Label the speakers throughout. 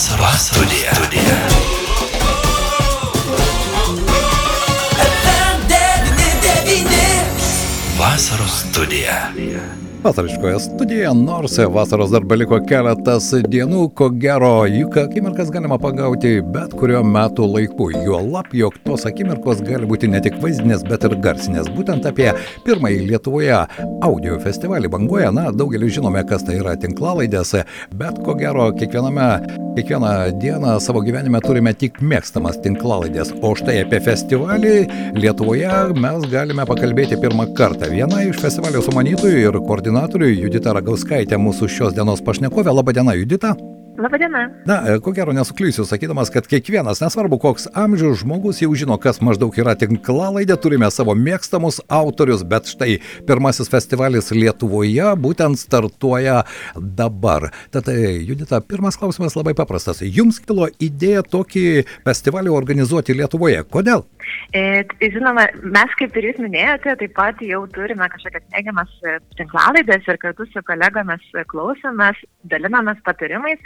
Speaker 1: Vasaros studija. studija. Vasaros studija.
Speaker 2: Vasariškoje studijoje, nors vasaros dar beliko keletas dienų, ko gero, juk akimirkas galima pagauti bet kurio metų laiku. Juolap, jog tos akimirkos gali būti ne tik vaizdinės, bet ir garsinės. Būtent apie pirmąjį Lietuvoje audio festivalį banguoja, na, daugelis žinome, kas tai yra tinklalaidės, bet ko gero, kiekviename, kiekvieną dieną savo gyvenime turime tik mėgstamas tinklalaidės. O štai apie festivalį Lietuvoje mes galime pakalbėti pirmą kartą. Viena iš festivalio sumanytojų ir koordinatorių Judita Ragauskaitė, mūsų šios dienos pašnekovė. Labadiena, Judita.
Speaker 3: Labadiena.
Speaker 2: Na, ko gero nesuklysiu, sakydamas, kad kiekvienas, nesvarbu koks amžius, žmogus jau žino, kas maždaug yra tinklalaidė, turime savo mėgstamus autorius, bet štai pirmasis festivalis Lietuvoje būtent startuoja dabar. Tad, Judita, pirmas klausimas labai paprastas. Jums kilo idėja tokį festivalį organizuoti Lietuvoje. Kodėl?
Speaker 3: E, žinoma, mes, kaip ir jūs minėjote, taip pat jau turime kažkokias neigiamas tinklalaidės ir kartu su kolegomis klausomės, dalinamės patarimais.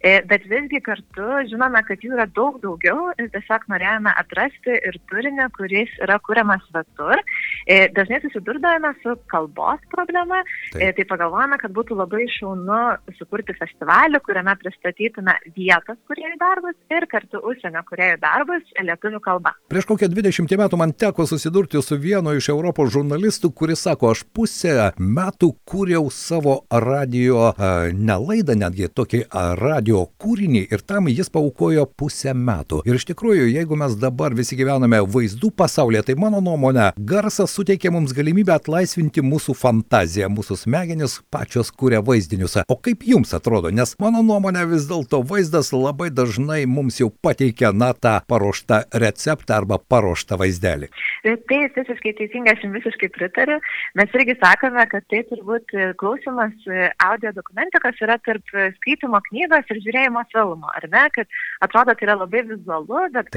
Speaker 3: E, bet visgi kartu žinome, kad jų yra daug daugiau ir tiesiog norėjome atrasti ir turinį, kuris yra kuriamas svetur. E, dažnai susidurdavome su kalbos problema, Taip. tai pagalvojame, kad būtų labai šaunu sukurti festivalį, kuriame pristatytume vietos kuriejų darbus ir kartu užsienio kuriejų darbus lietuvių kalba.
Speaker 2: Prieš kokią 20 metų man teko susidurti su vienu iš Europos žurnalistų, kuris sako, aš pusę metų kūriau savo radio, ne laidą netgi, tokį radio kūrinį ir tam jis paukojo pusę metų. Ir iš tikrųjų, jeigu mes dabar visi gyvename vaizdų pasaulyje, tai mano nuomonė, garsas suteikia mums galimybę atlaisvinti mūsų fantaziją, mūsų smegenis pačios kūrė vaizdinius. O kaip jums atrodo, nes mano nuomonė vis dėlto vaizdas labai dažnai mums jau pateikia, na, tą paruoštą receptą arba paruoštą vaizdelį.
Speaker 3: Tai visiškai teisingai, aš jums visiškai pritariu. Mes irgi sakome, kad tai turbūt klausimas audio dokumentikos yra tarp skaitimo knygos ir žiūrėjimo filmo, ar ne, kad atrodo tai yra labai vizualu, bet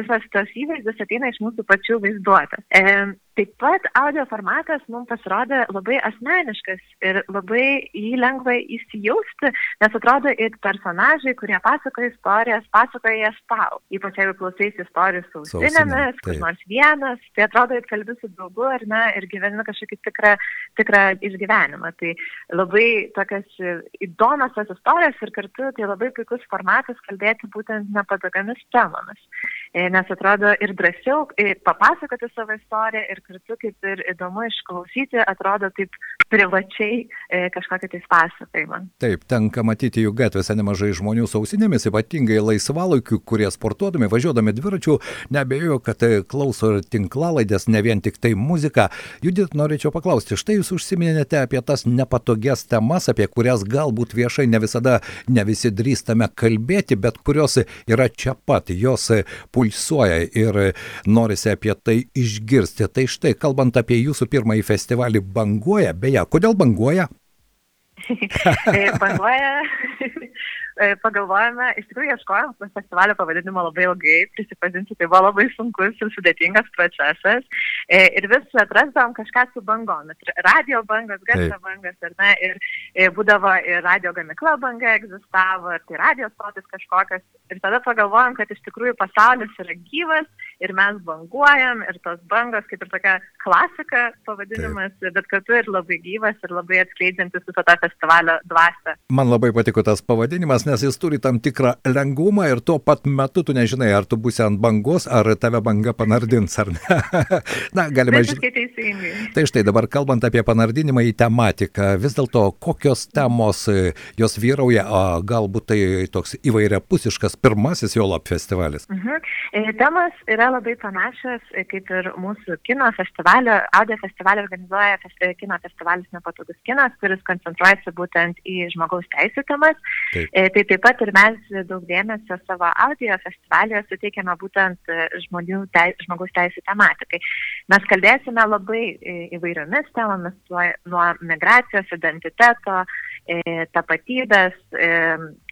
Speaker 3: visas tas įvaizdis ateina iš mūsų pačių vaizduotės. E, Taip pat audio formatas mums pasirodė labai asmeniškas ir labai jį lengva įsijausti, nes atrodo ir personažai, kurie pasakoja istorijas, pasakoja jas tau. Ypač jeigu klausaisi istorijų su ausinėmis, kur nors vienas, tai atrodo, kad kalbi su draugu ar ne ir gyveni kažkokį tikrą, tikrą išgyvenimą. Tai labai tokias įdomios tos istorijos ir kartu tai labai puikus formatas kalbėti būtent nepatogiamis temomis. E, nes atrodo ir drąsiau papasakoti savo istoriją ir kartu kaip ir įdomu išklausyti, atrodo taip privačiai e, kažkokį tai pasakojimą.
Speaker 2: Taip, tenka matyti jų gatvėse nemažai žmonių su ausinėmis, ypatingai laisvalaikiu, kurie sportuodami, važiuodami dviračiu, nebejoju, kad e, klauso ir tinklalaidės, ne vien tik tai muzika. Judit, norėčiau paklausti, štai jūs užsiminėte apie tas nepatogias temas, apie kurias galbūt viešai ne visada, ne visi drįstame kalbėti, bet kurios yra čia pat, jos pulsuoja ir norisi apie tai išgirsti. Tai štai, kalbant apie jūsų pirmąjį festivalį Banguoja, beje, kodėl Banguoja?
Speaker 3: banguoja pagalvojame, iš tikrųjų ieškojom festivalio pavadinimo labai ilgai, prisipažinsiu, tai buvo labai sunkus ir sudėtingas procesas. E, ir vis atrasdavom kažką su bangomis. Radio bangos, garso bangas, ar ne, ir, ir būdavo ir radio gamikla banga egzistavo, ir tai radio stotis kažkokios. Ir tada pagalvojom, kad iš tikrųjų pasaulis yra gyvas ir mes banguojam, ir tos bangos kaip ir tokia klasika pavadinimas, Taip. bet kartu ir labai gyvas ir labai atskleidžiantis visą tą festivalio dvasę.
Speaker 2: Man labai patiko tas pavadinimas, nes jis turi tam tikrą lengvumą ir tuo pat metu tu nežinai, ar tu būsi ant bangos, ar tave banga panardins, ar ne.
Speaker 3: Na, galima žinoti.
Speaker 2: Tai štai dabar kalbant apie panardinimą į tematiką, vis dėlto kokios temos e, jos vyrauja, o galbūt tai toks įvairiapusiškas pirmasis jo lab festivalis.
Speaker 3: Mhm. E, temos yra labai panašios, e, kaip ir mūsų kino festivalio, audio festivalio organizuoja kino festivalis Nepatogus kinas, kuris koncentruojasi būtent į žmogaus teisų temas. Taip tai taip pat ir mes daug dėmesio savo audio festivalyje suteikiame būtent e, teis, žmogaus teisų tematikai. Mes kalbėsime labai e, įvairiomis temomis, nuo migracijos, identiteto, e, tapatybės,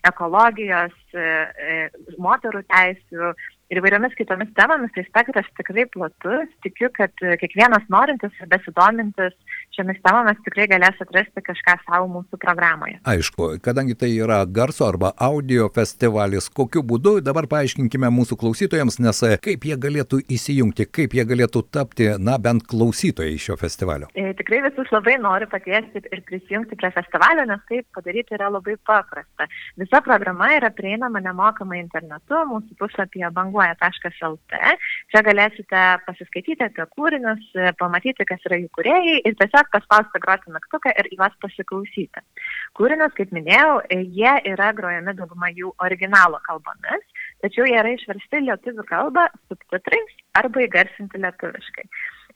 Speaker 3: ekologijos, moterų teisų ir įvairiomis kitomis temomis, tai spektras tikrai platus. Tikiu, kad kiekvienas norintis ir besidomintis šiomis temomis tikrai galės atrasti kažką savo mūsų programoje.
Speaker 2: Aišku, kadangi tai yra garso arba audio festivalis, kokiu būdu dabar paaiškinkime mūsų klausytojams, nes e, kaip jie galėtų įsijungti, kaip jie galėtų tapti, na, bent klausytojai šio festivalio.
Speaker 3: E, tikrai visus labai noriu pakviesti ir prisijungti prie festivalio, nes taip padaryti yra labai paprasta. Visa programa yra prieinama nemokamai internetu, mūsų puslapyje banguoja.lt. Čia galėsite pasiskaityti apie kūrinius, pamatyti, kas yra jų kuriejai ir tiesiog paspausti groti mygtuką ir juos pasiklausyti. Kūrinius, kaip minėjau, jie yra grojami dauguma jų originalo kalbomis, tačiau jie yra išversti lietuvių kalbą subtitrais arba įgarsinti lietuviškai.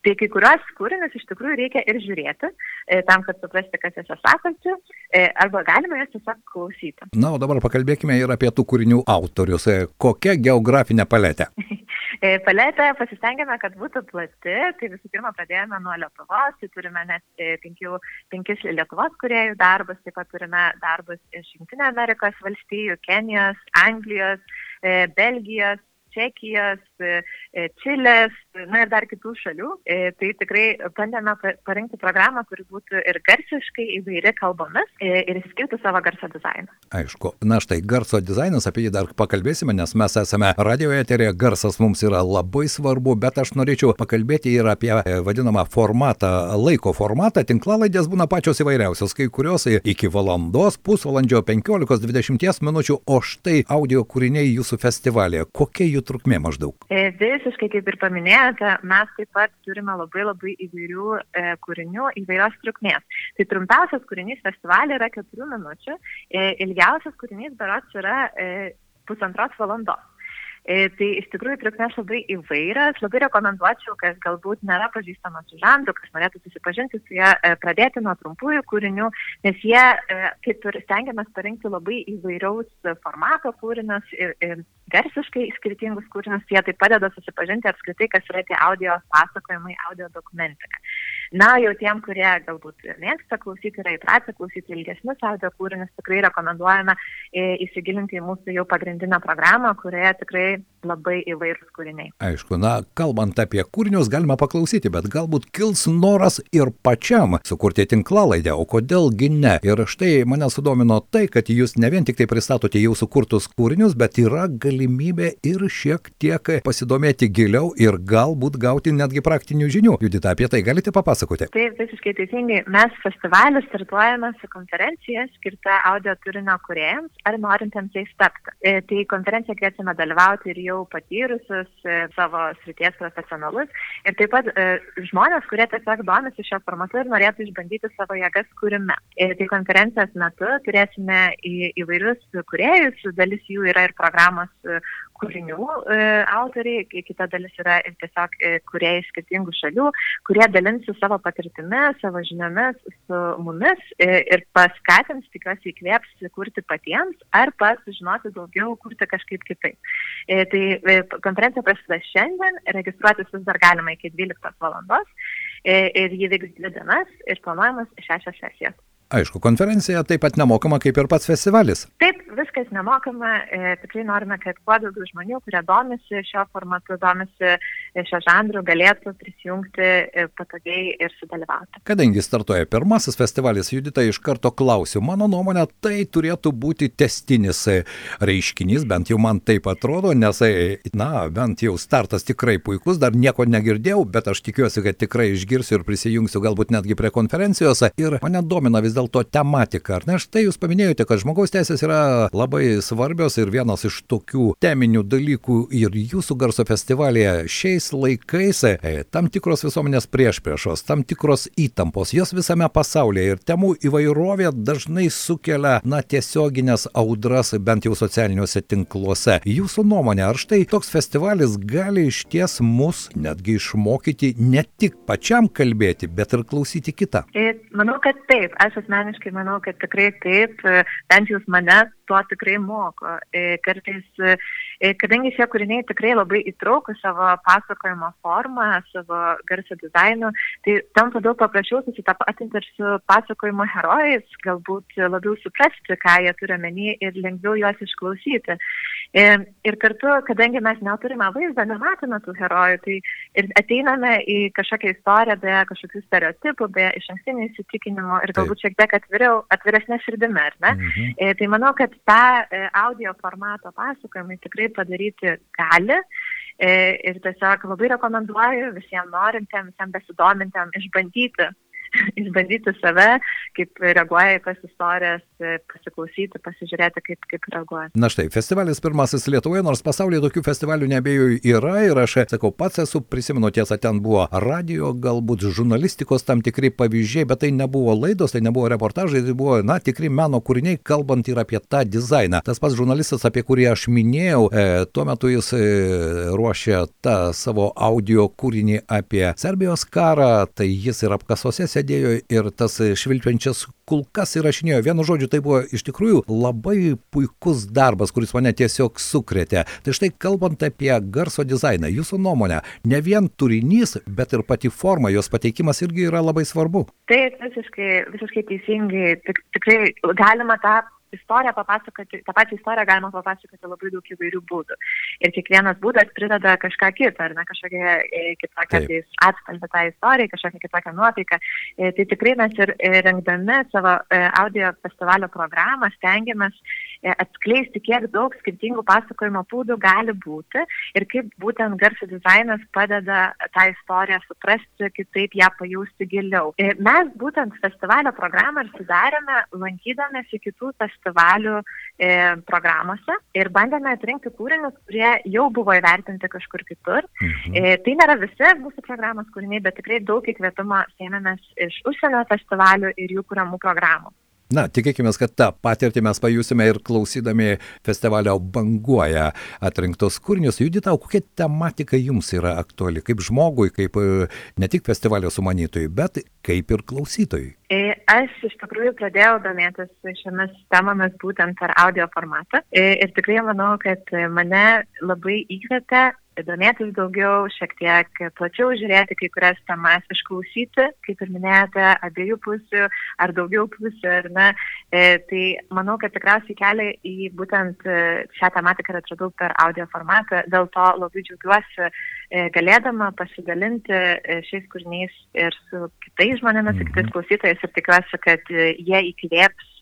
Speaker 3: Tai kai kuriuos kūrinius iš tikrųjų reikia ir žiūrėti, e, tam, kad suprasti, kas juose sakosi, e, arba galima juos tiesiog klausyti.
Speaker 2: Na, o dabar pakalbėkime ir apie tų kūrinių autorius. E, kokia geografinė paletė?
Speaker 3: paletė pasistengėme, kad būtų plati. Tai visų pirma, pradėjome nuo Lietuvos, tai turime net penkių, penkis Lietuvos kuriejų darbus, taip pat turime darbus iš Junktinė Amerikos valstijų, Kenijos, Anglijos, Belgijos, Čekijos, e, e, Čilės, na ir dar kitų šalių. E, tai tikrai bandėme parinkti programą, kuri būtų ir garsiškai įvairi kalbomis ir skirtų savo garso dizainą.
Speaker 2: Aišku, na štai garso dizainas, apie jį dar pakalbėsime, nes mes esame radio eterėje, garsas mums yra labai svarbu, bet aš norėčiau pakalbėti ir apie vadinamą formatą, laiko formatą. Tinklalaidės būna pačios įvairiausios, kai kurios iki valandos, pusvalandžio, 15-20 minučių, o štai audio kūriniai jūsų festivalėje. Kokia jų trukmė maždaug?
Speaker 3: E, visiškai kaip ir paminėjote, mes taip pat turime labai labai įvairių e, kūrinių įvairios trukmės. Tai trumpiausias kūrinys festivalį yra keturių minučių, e, ilgiausias kūrinys berots yra e, pusantros valandos. E, tai iš tikrųjų trukmės labai įvairias, labai rekomenduočiau, kas galbūt nėra pažįstamas su žanru, kas norėtų susipažinti su ją, e, pradėti nuo trumpųjų kūrinių, nes jie, e, kaip ir stengiamės parinkti labai įvairiaus formato kūrinius ir, ir garsiškai skirtingus kūrinius, jie tai padeda susipažinti apskritai, kas yra tie audio pasakojimai, audio dokumentika. Na, jau tiem, kurie galbūt mėgsta klausyti, yra įpratę klausyti ilgesnius audio kūrinius, tikrai rekomenduojame įsigilinti į mūsų jau pagrindinę programą, kurioje tikrai labai įvairūs kūriniai.
Speaker 2: Aišku, na, kalbant apie kūrinius, galima paklausyti, bet galbūt kils noras ir pačiam sukurti tinklalaidę, o kodėlgi ne. Ir štai mane sudomino tai, kad jūs ne vien tik tai pristatote jau sukurtus kūrinius, bet yra galimybė ir šiek tiek pasidomėti giliau ir galbūt gauti netgi praktinių žinių. Judita, apie tai galite papasakoti? Papasakoti?
Speaker 3: Taip, visiškai teisingai. Mes festivalį startuojame su konferencija skirta audio turinio kuriejams ar norintiems jais tapti. E, tai konferenciją kviečiame dalyvauti ir jau patyrusius e, savo srities profesionalus ir taip pat e, žmonės, kurie tiesiog domisi šio formatu ir norėtų išbandyti savo jėgas kūrime. Tai konferencijos metu turėsime į, įvairius kuriejus, dalis jų yra ir programos kūrinių autoriai, kita dalis yra ir tiesiog kurie iš skirtingų šalių, kurie dalinsi savo patirtimi, savo žiniomis su mumis ir paskatins, tikiuosi, įkvėps kurti patiems ar pats sužinoti daugiau, kurti kažkaip kitaip. Tai konferencija prasideda šiandien, registruotis vis dar galima iki 12 valandos ir jį vyks dvi dienas ir planuojamas šešios sesijos.
Speaker 2: Aišku, konferencija taip pat nemokama kaip ir pats festivalis.
Speaker 3: Taip, viskas nemokama. E, tikrai norime, kad kuo daugiau žmonių, kurie domisi šio formatu, domisi šio žanru, galėtų prisijungti e, patogiai ir sudalyvauti.
Speaker 2: Kadangi startuoja pirmasis festivalis, Judita iš karto klausiu. Mano nuomonė, tai turėtų būti testinis e, reiškinys, bent jau man taip atrodo, nes, e, na, bent jau startas tikrai puikus, dar nieko negirdėjau, bet aš tikiuosi, kad tikrai išgirsiu ir prisijungsiu galbūt netgi prie konferencijos. Ir mane domina vis dėlto tematika. Ar ne štai jūs paminėjote, kad žmogaus teisės yra labai svarbios ir vienas iš tokių teminių dalykų ir jūsų garso festivalėje šiais laikais e, tam tikros visuomenės priešpriešos, tam tikros įtampos, jos visame pasaulyje ir temų įvairovė dažnai sukelia, na, tiesioginės audras bent jau socialiniuose tinkluose. Jūsų nuomonė, ar štai toks festivalis gali iš ties mus netgi išmokyti ne tik pačiam kalbėti, bet ir klausyti kitą?
Speaker 3: E, manau, kad taip. Aš asmeniškai manau, kad tikrai taip, e, bent jau mane to tikrai moko. Kartais, kadangi šie kūriniai tikrai labai įtraukia savo pasakojimo formą, savo garso dizainu, tai tampa daug paprasčiau susitapatinti ir su pasakojimo herojais, galbūt labiau suprasti, ką jie turi menį ir lengviau juos išklausyti. Ir kartu, kadangi mes neturime vaizdą, nematome tų herojų, tai ir ateiname į kažkokią istoriją be kažkokių stereotipų, be iš ankstinių įsitikinimų ir galbūt šiek tiek atviriau, atviresnė širdimi, ar ne? Mhm. Tai manau, kad tą audio formato pasakojimą tikrai padaryti gali. Ir tiesiog labai rekomenduoju visiems norintiems, visiems besidomintiems išbandyti išbandyti save, kaip reaguoja į tas istorijas, pasiklausyti, pasižiūrėti, kaip, kaip reaguoja.
Speaker 2: Na štai, festivalis pirmasis Lietuvoje, nors pasaulyje tokių festivalių nebėjau yra ir aš, sakau, pats esu, prisimenu, tiesa, ten buvo radio, galbūt žurnalistikos tam tikri pavyzdžiai, bet tai nebuvo laidos, tai nebuvo reportažai, tai buvo, na, tikri meno kūriniai, kalbant ir apie tą dizainą. Tas pats žurnalistas, apie kurį aš minėjau, e, tuo metu jis e, ruošė tą savo audio kūrinį apie Serbijos karą, tai jis ir apkasose sėdėjo ir tas švilpiančias kulkas įrašinėjo. Vienu žodžiu, tai buvo iš tikrųjų labai puikus darbas, kuris mane tiesiog sukrėtė. Tai štai kalbant apie garso dizainą, jūsų nuomonė, ne vien turinys, bet ir pati forma, jos pateikimas irgi yra labai svarbu.
Speaker 3: Taip, visiškai, visiškai teisingai. Tik, tikrai galima tą istoriją papasakoti, tą pačią istoriją galima papasakoti labai daug įvairių būdų. Ir kiekvienas būdas prideda kažką kitą, ar ne kažkokią e, kitokią tai atspalvį tą istoriją, kažkokią kitokią nuotaiką. E, tai tikrai mes ir rengdami savo e, audio festivalio programą stengiamės atskleisti, kiek daug skirtingų pasakojimo būdų gali būti ir kaip būtent garso dizainas padeda tą istoriją suprasti, kitaip ją pajausti giliau. Mes būtent festivalio programą ir sudarėme lankydamėsi kitų festivalių e, programuose ir bandėme atrinkti kūrinius, kurie jau buvo įvertinti kažkur kitur. Mhm. E, tai nėra visi mūsų programos kūriniai, bet tikrai daug įkvėpimo sėmėmės iš užsienio festivalių ir jų kūriamų programų.
Speaker 2: Na, tikėkime, kad tą patirtį mes pajusime ir klausydami festivalio banguoja atrinktos kūrinius. Judita, kokia tematika jums yra aktuali, kaip žmogui, kaip e, ne tik festivalio sumanytojui, bet kaip ir klausytojui?
Speaker 3: E, aš iš tikrųjų pradėjau domėtis šiomis temomis būtent per audio formatą e, ir tikrai manau, kad mane labai įkvėpė domėtis daugiau, šiek tiek plačiau žiūrėti kai kurias temas, išklausyti, kaip ir minėjote, abiejų pusių ar daugiau pusių, ar ne. E, tai manau, kad tikriausiai kelią į būtent e, šią tematiką atradau per audio formatą, dėl to labai džiaugiuosi e, galėdama pasidalinti šiais kūriniais ir su kitais žmonėmis, su kitais mhm. klausytojais ir tikiuosi, kad jie įkvėps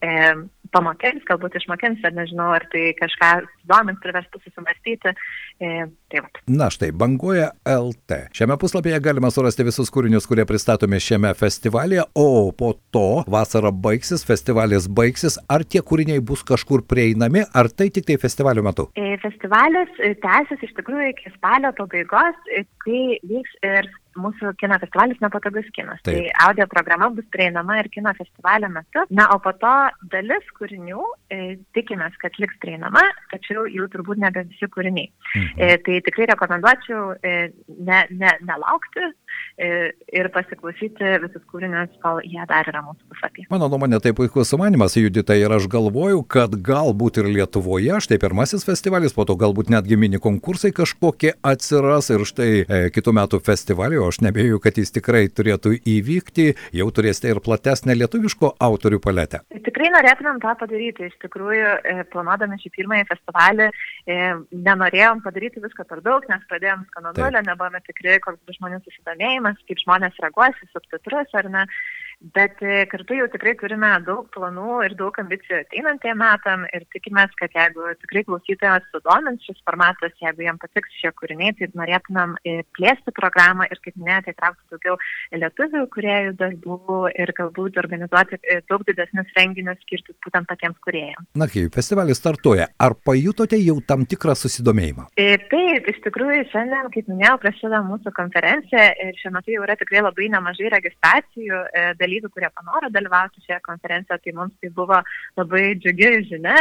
Speaker 3: pamokins, galbūt išmokins, ar nežinau, ar tai kažką domint, priverstų susimastyti. E, tai va.
Speaker 2: Na štai, banguoja LT. Šiame puslapyje galima surasti visus kūrinius, kurie pristatomi šiame festivalėje, o po to vasara baigsis, festivalis baigsis. Ar tie kūriniai bus kažkur prieinami, ar tai tik tai festivalio metu?
Speaker 3: E, festivalis e, tęsis iš tikrųjų iki spalio pabaigos, e, kai vyks ir mūsų kino festivalis nepatogus kinas. Taip. Tai audio programa bus prieinama ir kino festivalio metu. Na, o po to dalis kūrinių e, tikimės, kad liks prieinama, tačiau jau turbūt nebe visi kūriniai. Mhm. E, tai tikrai rekomenduočiau e, ne, ne, nelaukti ir pasiklausyti visus kūrinius, kol jie dar yra mūsų puslapyje.
Speaker 2: Mano nuomonė, tai puikus sumanimas, Judita, ir aš galvoju, kad galbūt ir Lietuvoje, štai pirmasis festivalis, po to galbūt netgi mini konkursai kažkokie atsiras ir štai e, kitų metų festivalio aš nebejoju, kad jis tikrai turėtų įvykti, jau turėsite ir platesnę lietuviško autorių paletę.
Speaker 3: Tikrai norėtumėm tą padaryti. Iš tikrųjų, e, planuodami šį pirmąjį festivalį, e, nenorėjom padaryti visko per daug, nes pradėjom nulio, nebuvome tikri, koks bus žmonių susidomėjimas, kaip žmonės reaguos į subtitrus ar ne. Bet e, kartu jau tikrai turime daug planų ir daug ambicijų ateinantiem metam ir tikimės, kad jeigu tikrai klausytojas sudomins šis formatas, jeigu jam patiks šie kūriniai, tai norėtumėm e, plėsti programą ir, kaip minėjote, įtraukti daugiau lietuvių kuriejų darbų ir galbūt organizuoti e, daug didesnius renginius skirtus būtent patiems kuriejams.
Speaker 2: Na, kai festivalis startuoja, ar pajutote jau tam tikrą susidomėjimą?
Speaker 3: Taip, iš tikrųjų šiandien, kaip minėjau, prasideda mūsų konferencija ir šiuo metu jau yra tikrai labai nemažai registracijų dalyvių, kurie panoro dalyvauti šioje konferencijoje, tai mums tai buvo labai džiugi žinia,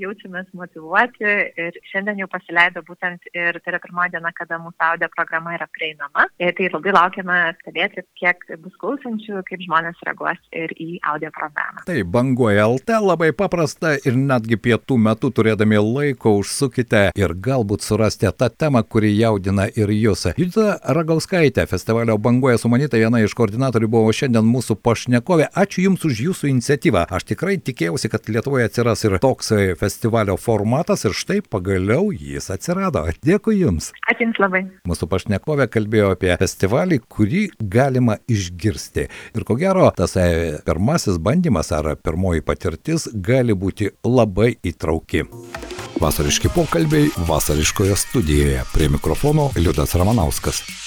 Speaker 3: jaučiamės motivuoti ir šiandien jau pasileido būtent ir tai yra pirmoji diena, kada mūsų audio programa yra prieinama. Ir tai labai laukiame stebėti, kiek bus klausančių, kaip žmonės reaguos ir į audio programą.
Speaker 2: Tai banguoja LT labai paprasta ir netgi pietų metu turėdami laiko užsukite ir galbūt surasti tą temą, kuri jaudina ir jūs. Judita Ragauskaitė, festivalio banguoja sumanyta viena iš koordinatorių buvo šiandien mūsų pašnekovė. Ačiū Jums už Jūsų iniciatyvą. Aš tikrai tikėjausi, kad Lietuvoje atsiras ir toks festivalio formatas ir štai pagaliau jis atsirado. Dėkui Jums.
Speaker 3: Ačiū Jums labai.
Speaker 2: Mūsų pašnekovė kalbėjo apie festivalį, kurį galima išgirsti. Ir ko gero, tas e, pirmasis bandymas ar pirmoji patirtis gali būti labai įtrauki. Vasariški pokalbiai vasariškoje studijoje. Prie mikrofono Liudas Ramanauskas.